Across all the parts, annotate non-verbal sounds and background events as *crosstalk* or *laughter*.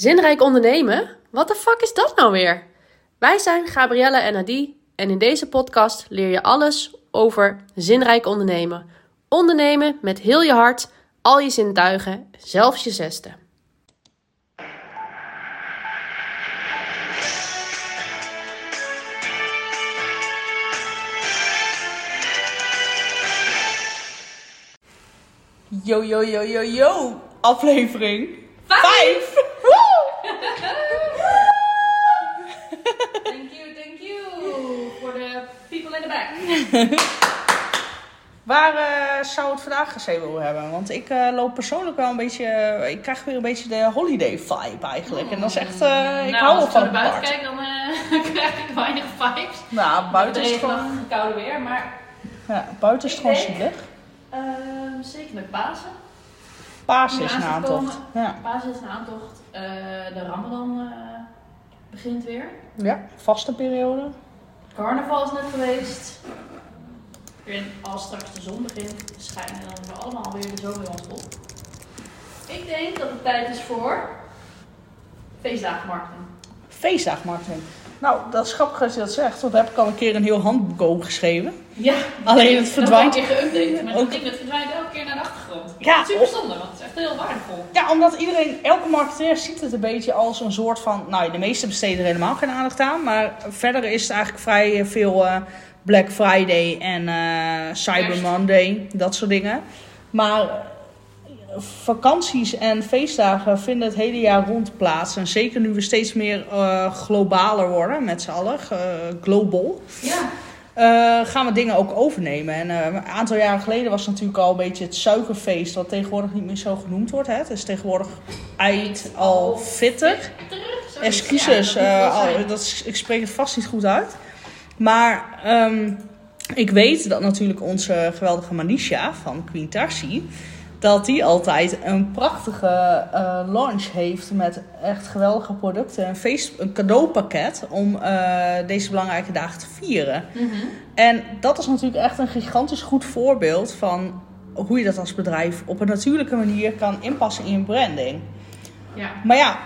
Zinrijk ondernemen? Wat de fuck is dat nou weer? Wij zijn Gabrielle en Adi en in deze podcast leer je alles over zinrijk ondernemen. Ondernemen met heel je hart, al je zintuigen, zelfs je zesde. Yo, yo, yo, yo, yo. Aflevering Vijf! 5. Thank you, thank you for the people in the back. *laughs* Waar eh, zou het vandaag gezeten willen hebben? Want ik eh, loop persoonlijk wel een beetje... ik krijg weer een beetje de holiday vibe eigenlijk. En dat is echt... eh, ik nou, hou als wel ik van naar buiten kijk, dan eh, *laughs* krijg ik weinig vibes. Nou, buiten is het gewoon... Koude weer, maar Ja, buiten is het gewoon zielig. ehm, zeker met Pasen. Paas Nu is een aantocht. Ja. Pasen is een aantocht. Eh, de Ramadan eh, begint weer. ja, vaste periode. Carnaval is net geweest. En als straks de zon begint schijnen, dan we allemaal weer de zomer in ons op. Ik denk dat het tijd is voor feestdagenmarketing. Feestdagmarketing. Nou, dat is grappig als je dat zegt. Want daar heb ik al een keer een heel handboek over geschreven. Ja. Alleen het verdwijnt- Dat keer geüpdate. Maar Ook- dat ding verdwijnt elke keer naar de achtergrond. Ja, Super zonde, want het is echt heel waardevol. Ja, omdat iedereen, elke marketeer ziet het een beetje als een soort van... Nou, de meeste besteden er helemaal geen aandacht aan. Maar verder is het eigenlijk vrij veel eh, Black Friday en eh, Cyber. Monday. Dat soort dingen. Maar vakanties en feestdagen vinden het hele jaar rond plaats. En zeker nu we steeds meer eh, globaler worden met z'n allen. eh, global. Ja. Eh, gaan we dingen ook overnemen. En een aantal jaren geleden was natuurlijk al een beetje het suikerfeest, wat tegenwoordig niet meer zo genoemd wordt. Hè. Het is tegenwoordig Eid al fitter. Excuses, Ja, dat al- is, ik spreek het vast niet goed uit. Maar ehm, ik weet dat natuurlijk onze geweldige Manisha van Queen Tarsi... dat die altijd een prachtige eh, launch heeft met echt geweldige producten. Een, feest, een cadeaupakket om eh, deze belangrijke dagen te vieren. Mhm. En dat is natuurlijk echt een gigantisch goed voorbeeld van hoe je dat als bedrijf op een natuurlijke manier kan inpassen in je branding. Ja. Maar ja,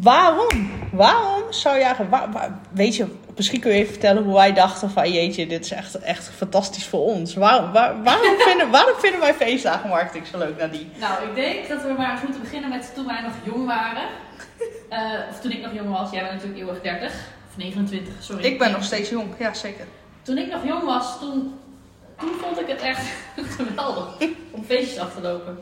waarom? Waarom zou je eigenlijk... waar- waar- weet je, misschien kun je even vertellen hoe wij dachten van... Jeetje, dit is echt, echt fantastisch voor ons. Waarom, waar- waarom, *laughs* vinden, waarom vinden wij feestdagenmarketing zo leuk, Nadine? Nou, ik denk dat we maar eens moeten beginnen met toen wij nog jong waren. *laughs* Eh, of toen ik nog jong was. Jij bent natuurlijk eeuwig 30. Of 29, sorry. Ik ben nog steeds jong, ja zeker. Toen ik nog jong was, toen, toen vond ik het echt *laughs* geweldig om feestjes af te lopen.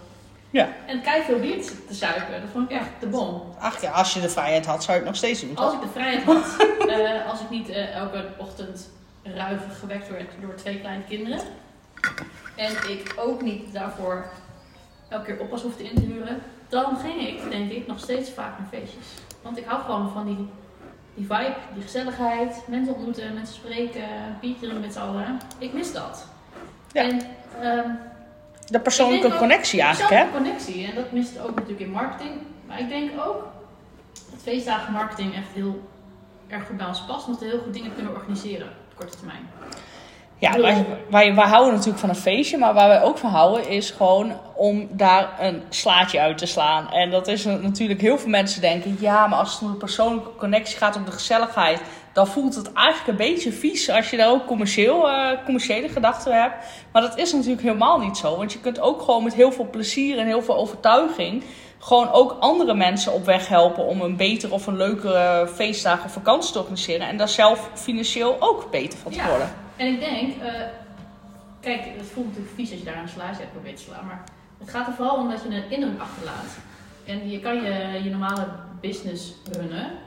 Ja. En kijk veel bier te zuipen. Dat vond ik echt de bom. Ach ja, als je de vrijheid had, zou je het nog steeds doen. toch? Als ik de vrijheid had, *laughs* eh, als ik niet eh, elke ochtend ruivig gewekt werd door twee kleine kinderen. En ik ook niet daarvoor elke keer oppas hoefde in te huren. Dan ging ik, denk ik, nog steeds vaak naar feestjes. Want ik hou gewoon van die, die vibe, die gezelligheid. Mensen ontmoeten, mensen spreken, drinken met z'n allen. Ik mis dat. Ja. En ehm, De persoonlijke ook- connectie eigenlijk, hè? Zelfde connectie. En dat mist ook natuurlijk in marketing. Maar ik denk ook dat feestdagen marketing echt heel erg goed bij ons past. Omdat we heel goed dingen kunnen organiseren op korte termijn. Ja, wij, wij, wij houden natuurlijk van een feestje, maar waar wij ook van houden is gewoon om daar een slaatje uit te slaan. En dat is natuurlijk heel veel mensen denken, ja, maar als het om de persoonlijke connectie gaat, om de gezelligheid, dan voelt het eigenlijk een beetje vies als je daar ook commercieel, eh, commerciële gedachten hebt. Maar dat is natuurlijk helemaal niet zo, want je kunt ook gewoon met heel veel plezier en heel veel overtuiging gewoon ook andere mensen op weg helpen om een betere of een leukere feestdag of vakantie te organiseren. En daar zelf financieel ook beter van te Ja. worden. En ik denk, eh, kijk, het voelt natuurlijk vies als je daar een slaatje hebt probeert te slaan. Maar het gaat er vooral om dat je een indruk achterlaat. En je kan je, je normale business runnen.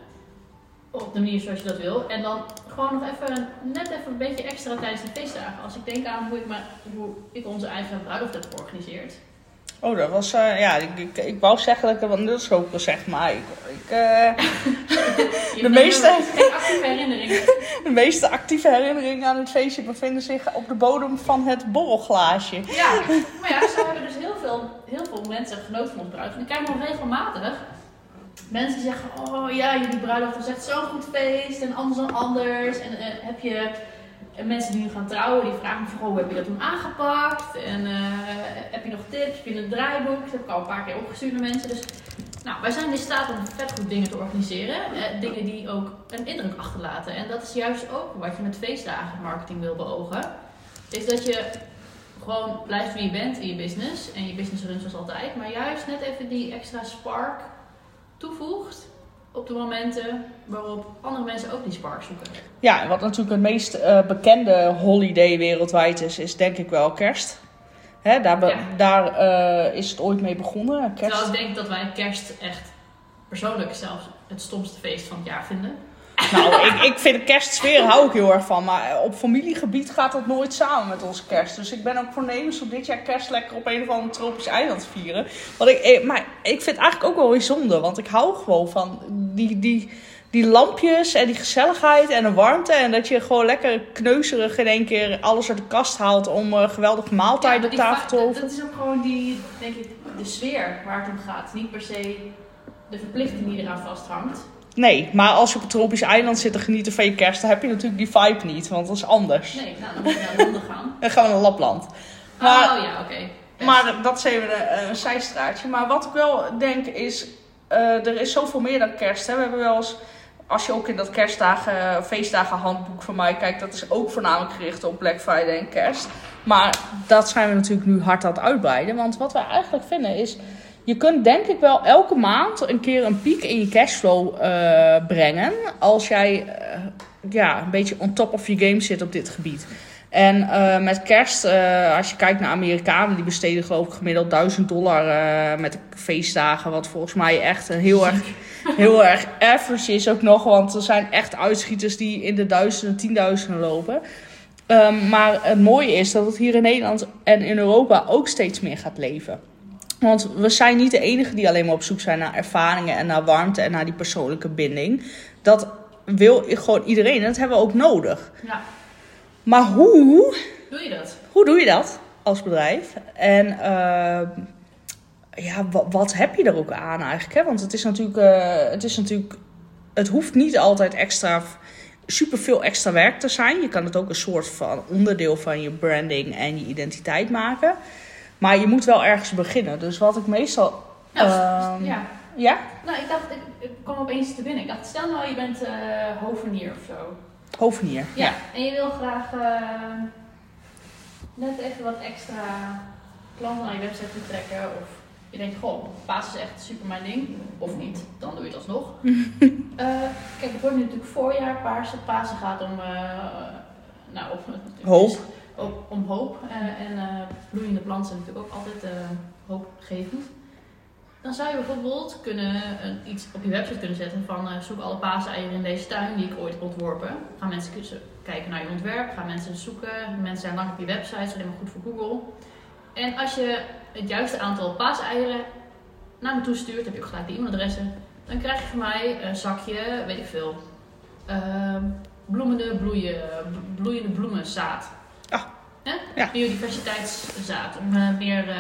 Op de manier zoals je dat wil. En dan gewoon nog even, net even een beetje extra tijdens de feestdagen. Als ik denk aan hoe ik, maar, hoe ik onze eigen bruiloft heb georganiseerd. Oh, dat was, eh, ja, ik, ik, ik wou zeggen dat ik dat ook wil zeggen, maar ik, ik, eh, *laughs* De meeste- actieve herinneringen. *laughs* de meeste actieve herinneringen aan het feestje bevinden zich op de bodem van het borrelglaasje. Ja, maar ja, zo hebben dus heel veel, heel veel mensen genoten van ons bruiloft. En ik krijg nog regelmatig mensen zeggen: Oh ja, jullie bruiloft was echt zo'n goed feest en anders dan anders. En eh, heb je en mensen die nu gaan trouwen, die vragen me vooral: Hoe heb je dat toen aangepakt? En eh, heb je nog tips? Heb je een draaiboek? Dat heb ik al een paar keer opgestuurd naar mensen. Dus Nou, wij zijn in staat om vet goed dingen te organiseren. Eh, dingen die ook een indruk achterlaten. En dat is juist ook wat je met feestdagen marketing wil beogen. Is dat je gewoon blijft wie je bent in je business. En je business runt zoals altijd. Maar juist net even die extra spark toevoegt op de momenten waarop andere mensen ook die spark zoeken. Ja, en wat natuurlijk het meest eh, bekende holiday wereldwijd is, is denk ik wel kerst. Hè, daar Ja. daar eh, is het ooit mee begonnen, kerst. Terwijl ik denk dat wij kerst echt persoonlijk zelfs het stomste feest van het jaar vinden. Nou, ik, ik vind de kerstsfeer hou ik heel erg van. Maar op familiegebied gaat dat nooit samen met onze kerst. Dus ik ben ook voornemens om dit jaar kerst lekker op een of ander tropisch eiland te vieren. Want ik, eh, maar ik vind het eigenlijk ook wel bijzonder. Want ik hou gewoon van die, die, die lampjes en die gezelligheid en de warmte. En dat je gewoon lekker kneuzerig in één keer alles uit de kast haalt om een geweldige maaltijd Ja, op tafel te over. Dat is ook gewoon die, denk ik, de sfeer waar het om gaat. Niet per se de verplichting die eraan vasthangt. Nee, maar als je op een tropisch eiland zit te genieten van je kerst, dan heb je natuurlijk die vibe niet. Want dat is anders. Nee, nou, dan moet je naar Londen gaan. Dan gaan we naar Lapland. Maar- oh ja, oké. Maar dat is even een, een zijstraatje. Maar wat ik wel denk is, eh, er is zoveel meer dan kerst. Hè. We hebben wel eens, als je ook in dat kerstdagen, feestdagen handboek van mij kijkt, dat is ook voornamelijk gericht op Black Friday en kerst. Maar dat zijn we natuurlijk nu hard aan het uitbreiden. Want wat wij eigenlijk vinden is, je kunt denk ik wel elke maand een keer een piek in je cashflow eh, brengen. Als jij eh, ja, een beetje on top of je game zit op dit gebied. En eh, met kerst, als je kijkt naar Amerikanen, die besteden geloof ik gemiddeld 1000 dollar met de feestdagen. Wat volgens mij echt een heel erg, *laughs* heel erg average is ook nog. Want er zijn echt uitschieters die in de duizenden, tienduizenden lopen. Ehm, maar het mooie is dat het hier in Nederland en in Europa ook steeds meer gaat leven. Want we zijn niet de enige die alleen maar op zoek zijn naar ervaringen en naar warmte en naar die persoonlijke binding. Dat wil gewoon iedereen en dat hebben we ook nodig. Ja, Maar hoe doe je dat? hoe doe je dat als bedrijf? En eh, ja, wat, wat heb je er ook aan eigenlijk? Hè? Want het is natuurlijk, eh, het is natuurlijk, het hoeft niet altijd extra, superveel extra werk te zijn. Je kan het ook een soort van onderdeel van je branding en je identiteit maken. Maar je moet wel ergens beginnen. Dus wat ik meestal, Nou, Ehm, ja. ja, Nou, ik dacht, ik, ik kwam opeens te binnen. Ik dacht, stel nou je bent eh hovenier of zo. hovenier. Ja. En je wil graag eh, net even wat extra klanten naar je website toe trekken. Of je denkt, goh, paas is echt super mijn ding. Of niet, dan doe je het alsnog. *laughs* Eh, kijk, het wordt nu natuurlijk voorjaar, paarse. Pasen gaat om, nou, op, Hoop. Op, om hoop. Eh, en eh, bloeiende planten zijn natuurlijk ook altijd eh, hoopgevend. Dan zou je bijvoorbeeld kunnen, iets op je website kunnen zetten van zoek alle paaseieren in deze tuin die ik ooit heb ontworpen. Gaan mensen kijken naar je ontwerp, gaan mensen zoeken. Mensen zijn lang op je website, is alleen maar goed voor Google. En als je het juiste aantal paaseieren naar me toe stuurt, heb je ook gelijk de e-mailadressen. Dan krijg je van mij een zakje, weet ik veel, ehm, bloemende bloeien, bloeiende bloemenzaad. Hè? ja. Biodiversiteitszaad, om eh, meer eh,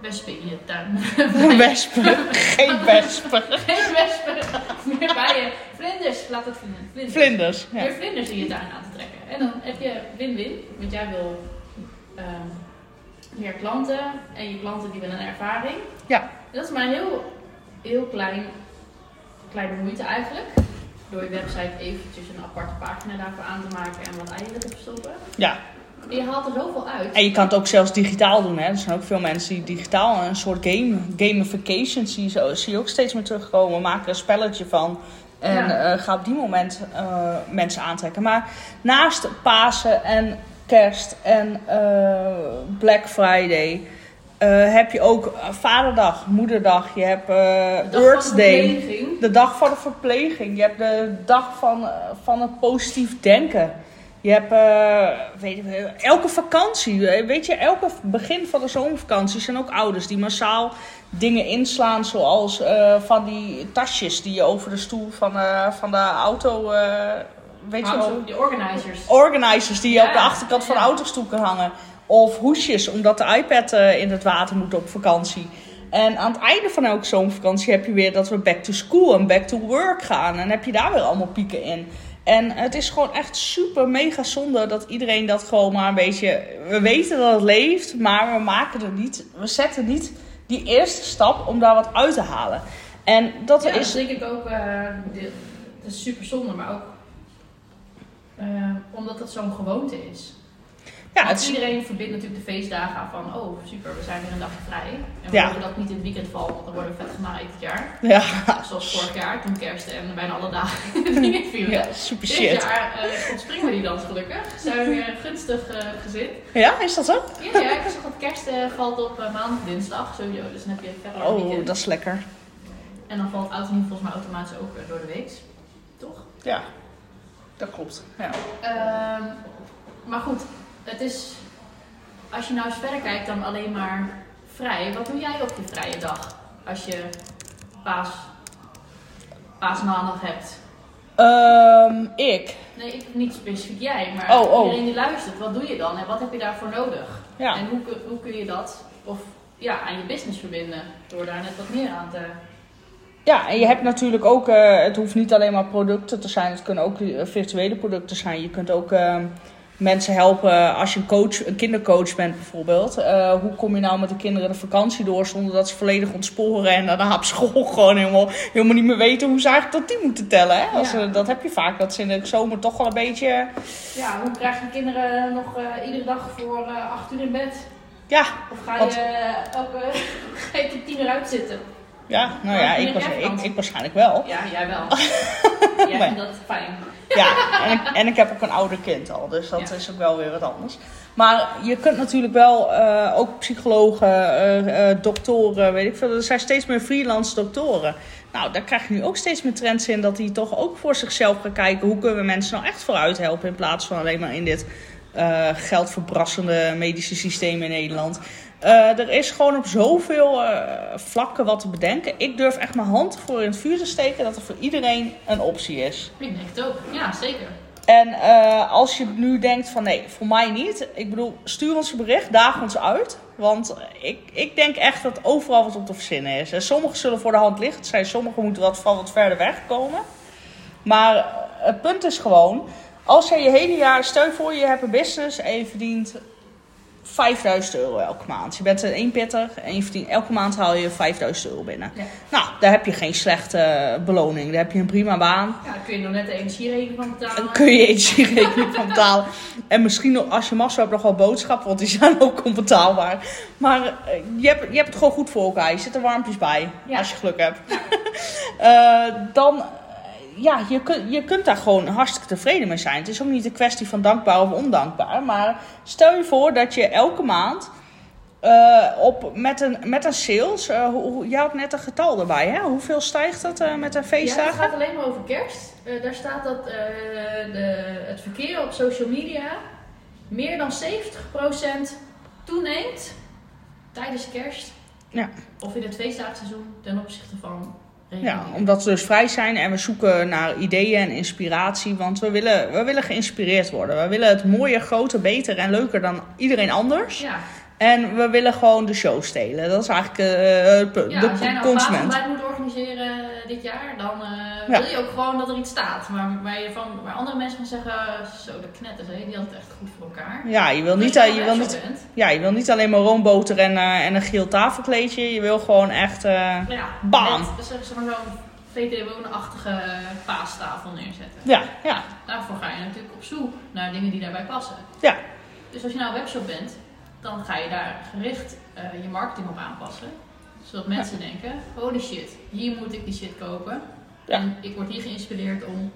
wespen in je tuin. *laughs* Wespen. Geen *laughs* wespen. Geen wespen, meer bijen. Vlinders, laat het vinden. Vlinders. Vlinders. Ja. Meer vlinders in je tuin aan te trekken. En dan heb je win-win, want jij wil ehm, meer klanten en je klanten die willen een ervaring. Ja. En dat is maar een heel, heel klein, kleine moeite eigenlijk. Door je website eventjes een aparte pagina daarvoor aan te maken en wat eieren te verstoppen. ja. Je haalt er zoveel uit. En je kan het ook zelfs digitaal doen. Hè? Er zijn ook veel mensen die digitaal een soort game, gamification zie je, zo, zie je ook steeds meer terugkomen. Maken een spelletje van. En Ja. eh, ga op die moment eh, mensen aantrekken. Maar naast Pasen en Kerst en eh, Black Friday heb je ook Vaderdag, Moederdag. Je hebt De dag van Earth de Day. verpleging. De dag van de verpleging. Je hebt de dag van, van het positief denken. Je hebt eh, weet je, elke vakantie. eh, Weet je, elke begin van de zomervakantie zijn ook ouders die massaal dingen inslaan. Zoals eh, van die tasjes die je over de stoel van, van de auto. weet je wel? Auto, die organizers. Organizers die je Ja, op de achterkant van de autostoel kan hangen. Of hoesjes, omdat de iPad in het water moet op vakantie. En aan het einde van elke zomervakantie heb je weer dat we back to school en back to work gaan. En heb je daar weer allemaal pieken in. En het is gewoon echt super mega zonde dat iedereen dat gewoon maar een beetje... We weten dat het leeft, maar we maken er niet... We zetten niet die eerste stap om daar wat uit te halen. En dat Ja, is... dat denk ik ook. het is super zonde, maar ook eh, omdat het zo'n gewoonte is. Ja, Want het is- Iedereen verbindt natuurlijk de feestdagen aan van, oh super, we zijn weer een dagje vrij. En we Ja. hopen dat niet in het weekend valt, want dan worden we vet genaaid dit jaar. ja, Zoals vorig jaar, toen kerst en bijna alle dagen *laughs* dingen vielen. ja, super Dit shit. jaar uh, ontspringen we die dan gelukkig. Zijn we weer gunstig eh gezin. Ja, is dat zo? Ja, ja, ik zag dat kerst eh, valt op maandag, dinsdag sowieso. Dus dan heb je verder Oh, weekend. dat is lekker. En dan valt oud en nieuw volgens mij automatisch ook door de week. Toch? Ja, dat klopt. Ja. Ehm, maar goed, het is... Als je nou eens verder kijkt dan alleen maar vrij. Wat doe jij op je vrije dag? Als je paas, paasmaandag hebt. Ehm, ik. Nee, ik, niet specifiek jij, maar Oh, oh. iedereen die luistert. Wat doe je dan en wat heb je daarvoor nodig? Ja. En hoe, kun- hoe kun je dat of, ja, aan je business verbinden? Door daar net wat meer aan te... Ja, en je hebt natuurlijk ook, eh, het hoeft niet alleen maar producten te zijn, het kunnen ook eh, virtuele producten zijn. Je kunt ook eh, mensen helpen als je een coach, een kindercoach bent bijvoorbeeld. Eh, hoe kom je nou met de kinderen de vakantie door zonder dat ze volledig ontsporen en daarna op school *laughs* gewoon helemaal, helemaal niet meer weten hoe ze eigenlijk tot die moeten tellen. Hè? Als, Ja. dat heb je vaak, dat ze in de zomer toch wel een beetje, Ja, hoe krijg je kinderen nog eh, iedere dag voor eh, acht uur in bed? ja, Of ga je Want- elke *laughs* ga je tien uur uitzitten? ja, nou Maar ja, ik, was, ik, ik waarschijnlijk wel. Ja, jij wel. *laughs* jij vindt dat fijn. Ja, en ik, en ik heb ook een ouder kind al, dus dat Ja. is ook wel weer wat anders. Maar je kunt natuurlijk wel, eh, ook psychologen, eh, eh, doktoren, weet ik veel, er zijn steeds meer freelance doktoren. Nou, daar krijg je nu ook steeds meer trends in dat die toch ook voor zichzelf gaan kijken hoe kunnen we mensen nou echt vooruit helpen in plaats van alleen maar in dit geldverbrassende medische systeem in Nederland. Eh, er is gewoon op zoveel eh, vlakken wat te bedenken. Ik durf echt mijn hand voor in het vuur te steken dat er voor iedereen een optie is. Ik denk het ook. Ja, zeker. En eh, als je nu denkt van nee, voor mij niet. Ik bedoel, stuur ons een bericht, daag ons uit. Want ik, ik denk echt dat overal wat op te verzinnen is. En sommigen zullen voor de hand liggen. Zijn, sommigen moeten wat van wat verder weg komen. Maar het punt is gewoon, als jij je hele jaar, stel je voor je hebt een business en je verdient 5000 euro elke maand. Je bent een eenpitter en je verdient, elke maand haal je 5000 euro binnen. Ja. Nou, daar heb je geen slechte beloning. Daar heb je een prima baan. Ja, dan kun je nog net de energierekening van betalen. Dan kun je energierekening van betalen. En misschien nog, als je massa hebt nog wel boodschappen, want die zijn ook onbetaalbaar. Maar eh, je hebt, je hebt het gewoon goed voor elkaar. Je zit er warmpjes bij, Ja. als je geluk hebt. *laughs* Eh, dan, ja, je, kunt je kunt daar gewoon hartstikke tevreden mee zijn. Het is ook niet een kwestie van dankbaar of ondankbaar. Maar stel je voor dat je elke maand... eh, op, met, een, met een sales, eh, hoe, jij had net een getal erbij, hè? Hoeveel stijgt dat eh, met een Ja, feestdagen? het gaat alleen maar over kerst. Daar staat dat de, het verkeer op social media meer dan 70% toeneemt tijdens kerst. Ja. Of in het feestdagseizoen ten opzichte van Ja, omdat we dus vrij zijn en we zoeken naar ideeën en inspiratie. Want we willen, we willen geïnspireerd worden. We willen het mooier, groter, beter en leuker dan iedereen anders. Ja, En we willen gewoon de show stelen. Dat is eigenlijk het punt. ja de jij nou consument. Organiseren eh, dit jaar, dan eh, wil je ook gewoon dat er iets staat. Maar waar, je van, waar andere mensen van zeggen, zo de knetters, hè, die had het echt goed voor elkaar. Ja, je wil, niet, je eh, je, wil niet, bent, ja, je wil niet alleen maar roomboter en, eh, en een geel tafelkleedje. Je wil gewoon echt... eh, nou ja, Bam. Met, zeg maar zo'n VT-wonen-achtige paastafel neerzetten. ja, ja, Daarvoor ga je natuurlijk op zoek naar dingen die daarbij passen. ja. Dus als je nou een webshop bent, dan ga je daar gericht eh, je marketing op aanpassen. Zodat mensen denken, holy shit, hier moet ik die shit kopen. Ja. En ik word hier geïnspireerd om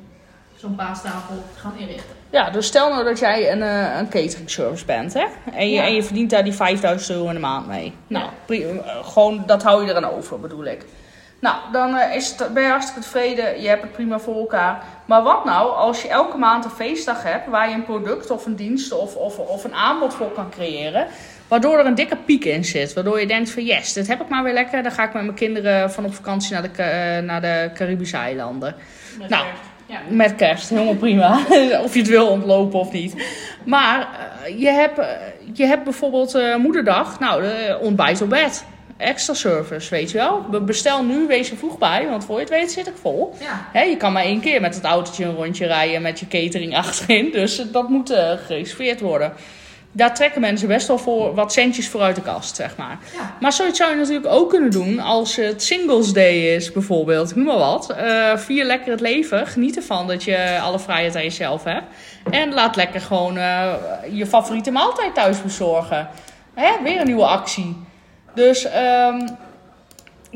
zo'n paastafel te gaan inrichten. Ja, dus stel nou dat jij een, eh, een catering service bent, hè? En je, Ja. en je verdient daar die 5000 euro in de maand mee. Nou, eh, gewoon, dat hou je eraan over, bedoel ik. Nou, dan eh, is het, ben je hartstikke tevreden, je hebt het prima voor elkaar. Maar wat nou als je elke maand een feestdag hebt waar je een product of een dienst of, of, of een aanbod voor kan creëren, waardoor er een dikke piek in zit. Waardoor je denkt van yes, dit heb ik maar weer lekker. Dan ga ik met mijn kinderen van op vakantie naar de, eh, naar de Caribische eilanden. Met Nou, kerst. ja. Met kerst, helemaal prima. *laughs* of je het wil ontlopen of niet. Maar eh, je, hebt, eh, je hebt bijvoorbeeld moederdag. Nou, de ontbijt op bed. Extra service, weet je wel. Be- Bestel nu, wees er vroeg bij. Want voor je het weet zit ik vol. ja. Hè, je kan maar één keer met het autootje een rondje rijden met je catering *laughs* achterin. Dus dat moet eh, gereserveerd worden. Daar trekken mensen best wel voor wat centjes voor uit de kast, zeg maar. Ja. Maar zoiets zou je natuurlijk ook kunnen doen als het Singles Day is, bijvoorbeeld. Noem maar wat. Eh, vier lekker het leven. Geniet ervan dat je alle vrijheid aan jezelf hebt. En laat lekker gewoon eh, je favoriete maaltijd thuis bezorgen. Hè? Weer een nieuwe actie. Dus ehm,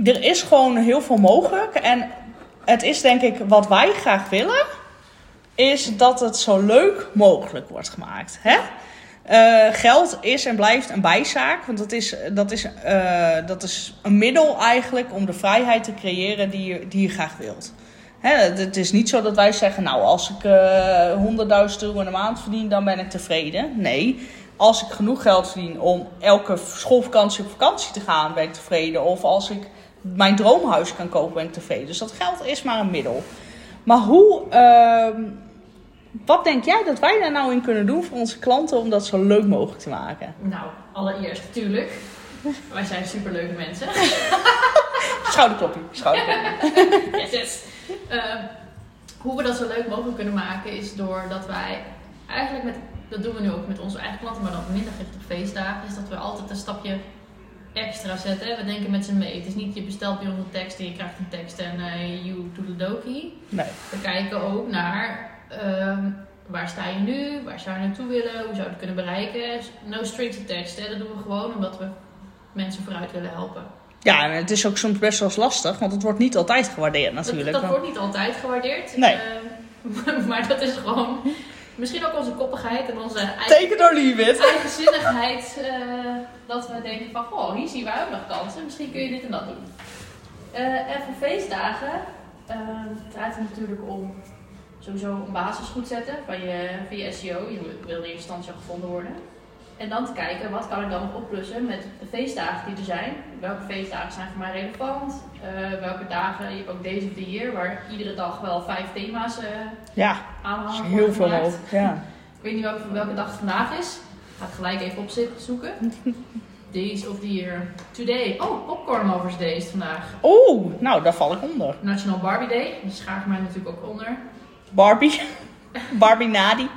er is gewoon heel veel mogelijk. En het is denk ik wat wij graag willen, is dat het zo leuk mogelijk wordt gemaakt. Hè? Eh, geld is en blijft een bijzaak, want dat is, dat, is, eh, dat is een middel eigenlijk om de vrijheid te creëren die je, die je graag wilt. Hè, het is niet zo dat wij zeggen, nou als ik eh 100.000 euro in de maand verdien, dan ben ik tevreden. Nee, als ik genoeg geld verdien om elke schoolvakantie op vakantie te gaan, ben ik tevreden. Of als ik mijn droomhuis kan kopen, ben ik tevreden. Dus dat geld is maar een middel. Maar hoe, ehm, wat denk jij dat wij daar nou in kunnen doen voor onze klanten om dat zo leuk mogelijk te maken? Nou, allereerst natuurlijk. Wij zijn superleuke mensen. *laughs* Schouderklopje, schouderklopje. *laughs* yes, yes. Ehm, hoe we dat zo leuk mogelijk kunnen maken is doordat wij eigenlijk met, dat doen we nu ook met onze eigen klanten, maar dan minder gericht op feestdagen, is dat we altijd een stapje extra zetten. We denken met z'n mee. Het is niet je bestelt bij ons een tekst en je krijgt een tekst en uh, you dokie. Nee. We kijken ook naar ehm, waar sta je nu, waar zou je naartoe willen, hoe zou je het kunnen bereiken. No strings attached, hè. dat doen we gewoon omdat we mensen vooruit willen helpen. Ja, en het is ook soms best wel eens lastig, want het wordt niet altijd gewaardeerd natuurlijk. Dat, dat wordt niet altijd gewaardeerd. Nee. Ehm, *laughs* maar dat is gewoon misschien ook onze koppigheid en onze eigen, eigenzinnigheid. eh, dat we denken van, goh, hier zien wij ook nog kansen. Misschien kun je dit en dat doen. Eh, en voor feestdagen ehm, draait het natuurlijk om sowieso een basis goed zetten van je, van je SEO. Je wil in eerste instantie gevonden worden. En dan te kijken, wat kan ik dan nog oplossen met de feestdagen die er zijn. Welke feestdagen zijn voor mij relevant? Eh, welke dagen, je hebt ook Days of the Year, waar iedere dag wel vijf thema's eh Ja, aanhangen. heel veel mogelijk. Ja. Ik weet niet welke, welke dag het vandaag is. Ga het gelijk even opzoeken. Days *laughs* of the Year. Today. Oh, Popcorn Lovers Day is vandaag. Oeh, nou, daar val ik onder. National Barbie Day. Die schaar ik mij natuurlijk ook onder. Barbie. *laughs* Barbie Nadi.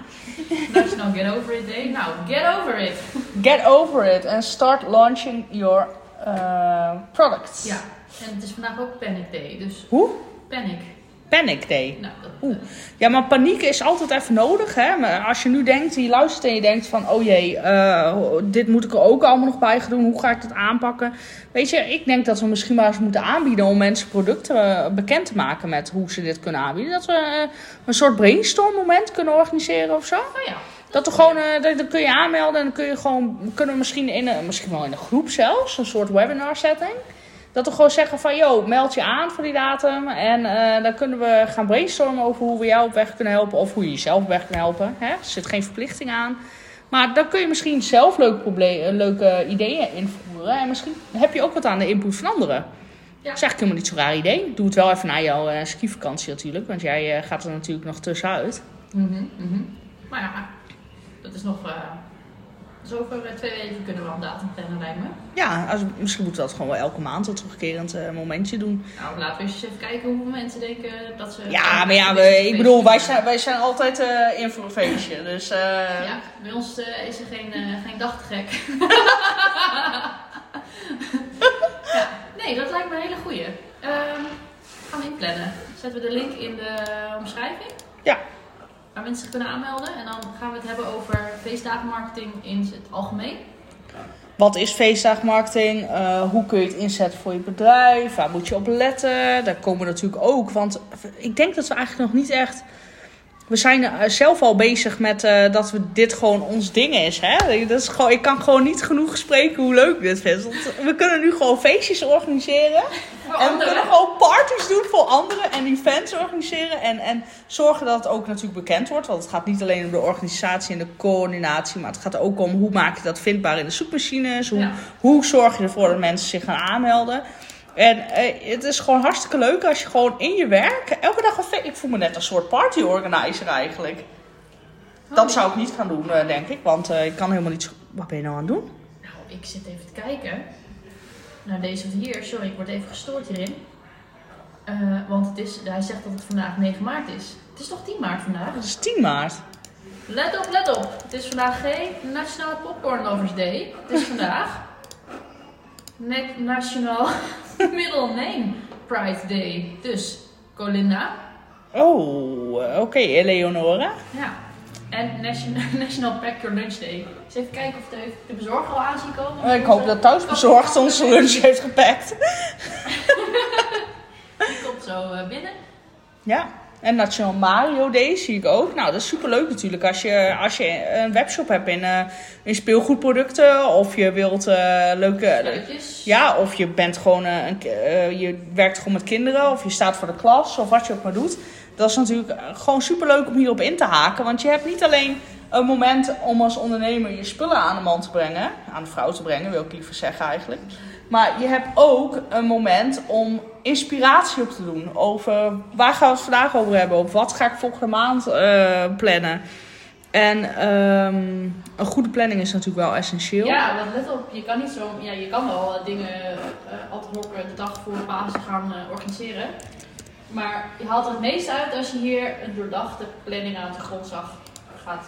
*laughs* National Get Over It Day. Nou, get over it. Get over it and start launching your uh, products. Ja. En het is vandaag ook Panic Day. Dus Hoe? panic. Panic Day. Nou, Oeh. Ja, maar paniek is altijd even nodig. Hè? Maar als je nu denkt, je luistert en je denkt van... oh jee, eh, dit moet ik er ook allemaal nog bij gaan doen. Hoe ga ik dat aanpakken? Weet je, ik denk dat we misschien maar eens moeten aanbieden... om mensen producten eh, bekend te maken met hoe ze dit kunnen aanbieden. Dat we eh, een soort brainstorm moment kunnen organiseren of zo. oh ja. Dat er gewoon, dan kun je aanmelden en dan kun je gewoon, kunnen we misschien in een, misschien wel in een groep zelfs, een soort webinar setting. Dat we gewoon zeggen van, yo, meld je aan voor die datum. En eh, dan kunnen we gaan brainstormen over hoe we jou op weg kunnen helpen. Of hoe je jezelf op weg kan helpen. Hè? Er zit geen verplichting aan. Maar dan kun je misschien zelf leuke, proble- eh, leuke ideeën invoeren. En misschien heb je ook wat aan de input van anderen. Ja. Dat is eigenlijk helemaal niet zo'n raar idee. Doe het wel even na jouw eh, skivakantie natuurlijk. Want jij gaat er natuurlijk nog tussenuit. Mhm. Maar ja, dat is nog... dus over eh, twee weken kunnen we al een datum plannen, lijkt me. Ja, als, misschien moeten we dat gewoon wel elke maand een terugkerend eh, momentje doen. Nou, laten we eens even kijken hoeveel mensen denken dat ze... Ja, maar ja, we, ik bedoel, wij zijn, wij zijn altijd eh, in voor een feestje. Dus Ja, bij ons is er geen, geen dag te gek. *laughs* ja, nee, dat lijkt me een hele goeie. Ehm, gaan we inplannen. Zetten we de link in de omschrijving. Ja. Waar mensen zich kunnen aanmelden. En dan gaan we het hebben over feestdagenmarketing in het algemeen. wat is feestdagmarketing? Eh, hoe kun je het inzetten voor je bedrijf? Waar moet je op letten? Daar komen we natuurlijk ook. Want ik denk dat we eigenlijk nog niet echt... We zijn eh, zelf al bezig met eh, dat we dit gewoon ons ding is. Hè? Dat is gewoon, ik kan gewoon niet genoeg spreken hoe leuk dit vind. Want we kunnen nu gewoon feestjes organiseren. Voor En we kunnen gewoon parties doen voor anderen en events organiseren. En, en zorgen dat het ook natuurlijk bekend wordt. Want het gaat niet alleen om de organisatie en de coördinatie. Maar het gaat ook om hoe maak je dat vindbaar in de zoekmachines. Hoe, Ja. hoe zorg je ervoor dat mensen zich gaan aanmelden. En eh, het is gewoon hartstikke leuk als je gewoon in je werk elke dag een Ik voel me net een soort party organizer eigenlijk. Dat zou ik niet gaan doen, eh, denk ik. Want eh, ik kan helemaal niet zo... Wat ben je nou aan het doen? Nou, ik zit even te kijken naar deze hier. Sorry, ik word even gestoord hierin. Eh, want het is, hij zegt dat het vandaag 9 maart is. Het is toch 10 maart vandaag? Het is 10 maart. Let op, let op. Het is vandaag geen Nationale Popcorn Lovers Day. Het is vandaag *laughs* Ne- National *laughs* Middle Name Pride Day. Dus Colinda. Oh, eh, oké, Eleonora. Ja. En National, *laughs* National Pack Your Lunch Day. Dus even kijken of de, de bezorger al aan ziet komen. Eh, Ik hoop dat thuisbezorgd onze lunch heeft gepakt. *laughs* Die komt zo eh, binnen. Ja, en National Mario Day zie ik ook. Nou, dat is superleuk natuurlijk als je, als je een webshop hebt in, eh, in speelgoedproducten. Of je wilt eh, leuke... Leukjes. Ja, of je bent gewoon eh, een, je werkt gewoon met kinderen. Of je staat voor de klas. Of wat je ook maar doet. Dat is natuurlijk gewoon superleuk om hierop in te haken. Want je hebt niet alleen een moment om als ondernemer je spullen aan de man te brengen. Aan de vrouw te brengen, wil ik liever zeggen eigenlijk. Maar je hebt ook een moment om inspiratie op te doen. Over waar gaan we het vandaag over hebben? Op wat ga ik volgende maand eh, plannen? En ehm, een goede planning is natuurlijk wel essentieel. Ja, want let op, je kan niet zo, ja, je kan wel dingen eh ad hoc eh, de dag voor Pasen gaan eh, organiseren. Maar je haalt het meest uit als je hier een doordachte planning aan de grondslag gaat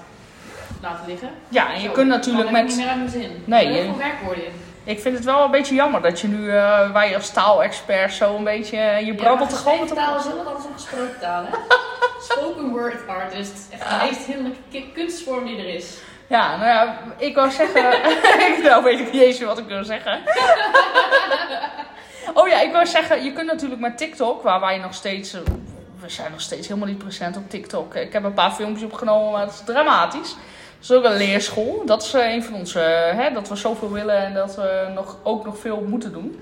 laten liggen. Ja, en je Zo, kunt natuurlijk met... niet meer aan mijn zin. Nee, je- heel veel werkwoorden in. Ik vind het wel een beetje jammer dat je nu, eh je als taalexpert zo een beetje... eh, je brabbelt er gewoon met de taal is heel wat anders dan gesproken taal, hè? *laughs* Spoken word artist. Echt de meest hinderlijke kunstvorm die er is. Ja, nou ja, ik wou zeggen... *laughs* nou weet ik niet eens wat ik wil zeggen. *laughs* oh ja, ik wou zeggen, je kunt natuurlijk met TikTok, waar wij nog steeds... eh, We zijn nog steeds helemaal niet present op TikTok. Ik heb een paar filmpjes opgenomen, maar dat is dramatisch. Dat is ook een leerschool. Dat is eh, een van onze... eh, hè, dat we zoveel willen en dat we nog, ook nog veel moeten doen.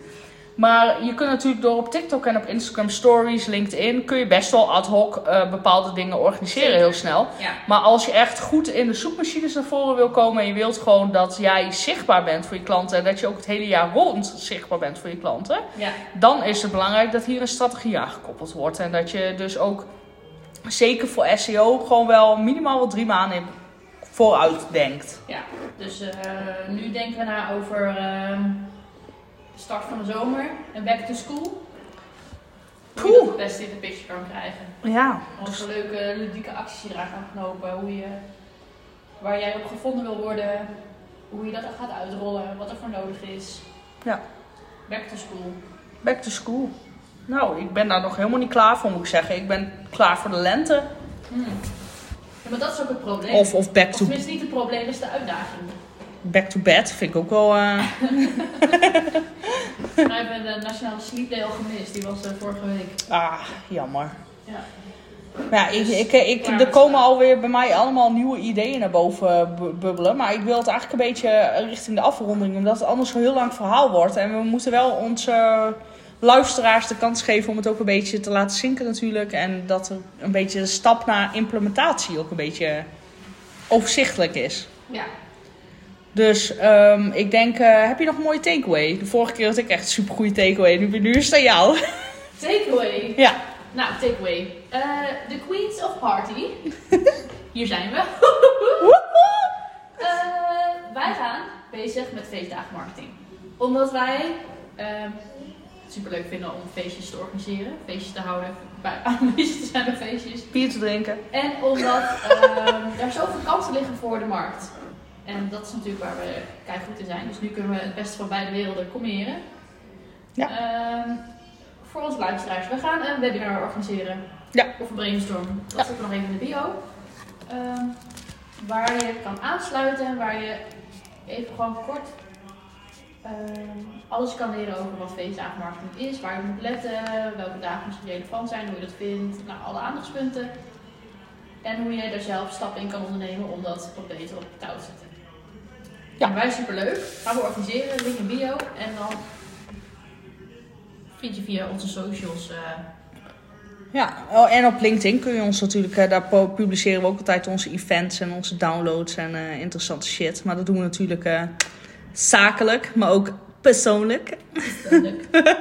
Maar je kunt natuurlijk door op TikTok en op Instagram Stories, LinkedIn... kun je best wel ad hoc eh, bepaalde dingen organiseren heel snel. Ja. Maar als je echt goed in de zoekmachines naar voren wil komen en je wilt gewoon dat jij zichtbaar bent voor je klanten en dat je ook het hele jaar rond zichtbaar bent voor je klanten, Ja. dan is het belangrijk dat hier een strategie aan gekoppeld wordt. En dat je dus ook zeker voor SEO gewoon wel minimaal wel drie maanden in vooruit denkt. Ja, dus eh, nu denken we na over ehm, de start van de zomer en back to school. Hoe je het beste in de picture kan krijgen. Ja, voor leuke ludieke acties je eraan kan knopen. Hoe je, waar jij op gevonden wil worden. Hoe je dat gaat uitrollen. Wat er voor nodig is. Ja. Back to school. back to school. Nou, ik ben daar nog helemaal niet klaar voor, moet ik zeggen. Ik ben klaar voor de lente. Hmm. Maar dat is ook het probleem. Of, of back Of to tenminste niet het probleem, dat is de uitdaging. back to bed. Vind ik ook wel. eh, *laughs* We hebben de Nationale Sleep Day al gemist. Die was eh, vorige week. Ah, jammer. Ja. Maar ja, ik, ik, ik, er komen alweer bij mij allemaal nieuwe ideeën naar boven bu- bubbelen. Maar ik wil het eigenlijk een beetje richting de afronding. Omdat het anders een heel lang verhaal wordt. En we moeten wel onze luisteraars de kans geven om het ook een beetje te laten zinken natuurlijk. En dat er een beetje de stap naar implementatie ook een beetje overzichtelijk is. Ja. Dus ehm, ik denk, eh, heb je nog een mooie takeaway? De vorige keer had ik echt een super goede takeaway. Nu, nu is het aan jou. *laughs* Takeaway. ja. Nou, takeaway. Eh the Queens of Party. *laughs* Hier zijn we. *laughs* Eh, wij gaan bezig met feestdagenmarketing. Omdat wij ehm superleuk vinden om feestjes te organiseren. Feestjes te houden. Bij *laughs* aanwezig te zijn bij feestjes. Bier te drinken. En omdat ehm er zoveel kansen liggen voor de markt. En dat is natuurlijk waar we keihard in zijn. Dus nu kunnen we het beste van beide werelden combineren. Ja. Ehm, voor onze luisteraars. We gaan een webinar organiseren. Ja. Of een brainstorm. Dat zit er nog even in de bio. Ehm, waar je kan aansluiten. en Waar je even gewoon kort ehm, alles kan leren over wat feestdagenmarketing is. Waar je moet letten. Welke dagen misschien relevant zijn. Hoe je dat vindt. Nou, alle aandachtspunten. En hoe je daar zelf stappen in kan ondernemen om dat wat beter op touw te zetten. Ja. En wij superleuk. Gaan we organiseren, link in bio. En dan vind je via onze socials. eh, Ja, oh, en op LinkedIn kun je ons natuurlijk, eh, daar pu- publiceren we ook altijd onze events en onze downloads en eh, interessante shit. Maar dat doen we natuurlijk zakelijk, maar ook persoonlijk. leuk. *laughs*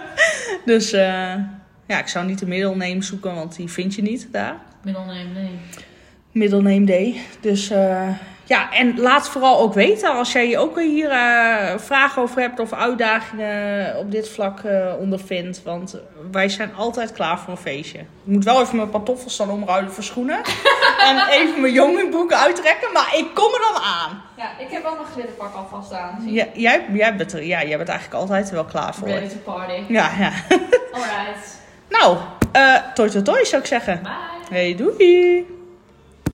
Dus eh, ja, ik zou niet de middelname zoeken, want die vind je niet daar. Middelneem, nee. Middelname day. Dus eh, Ja, en laat vooral ook weten als jij ook hier eh, vragen over hebt of uitdagingen op dit vlak eh, ondervindt. Want wij zijn altijd klaar voor een feestje. Ik moet wel even mijn pantoffels dan omruilen voor schoenen. *laughs* en even mijn jongensbroeken uittrekken, maar ik kom er dan aan. Ja, ik heb wel mijn glitterpak alvast aan. Je? Ja, jij, jij, bent er, ja, jij bent eigenlijk altijd wel klaar voor. Ready to party. Ja, ja. Alright. *laughs* Nou, eh toi toi toi zou ik zeggen. Bye. Hey, doei!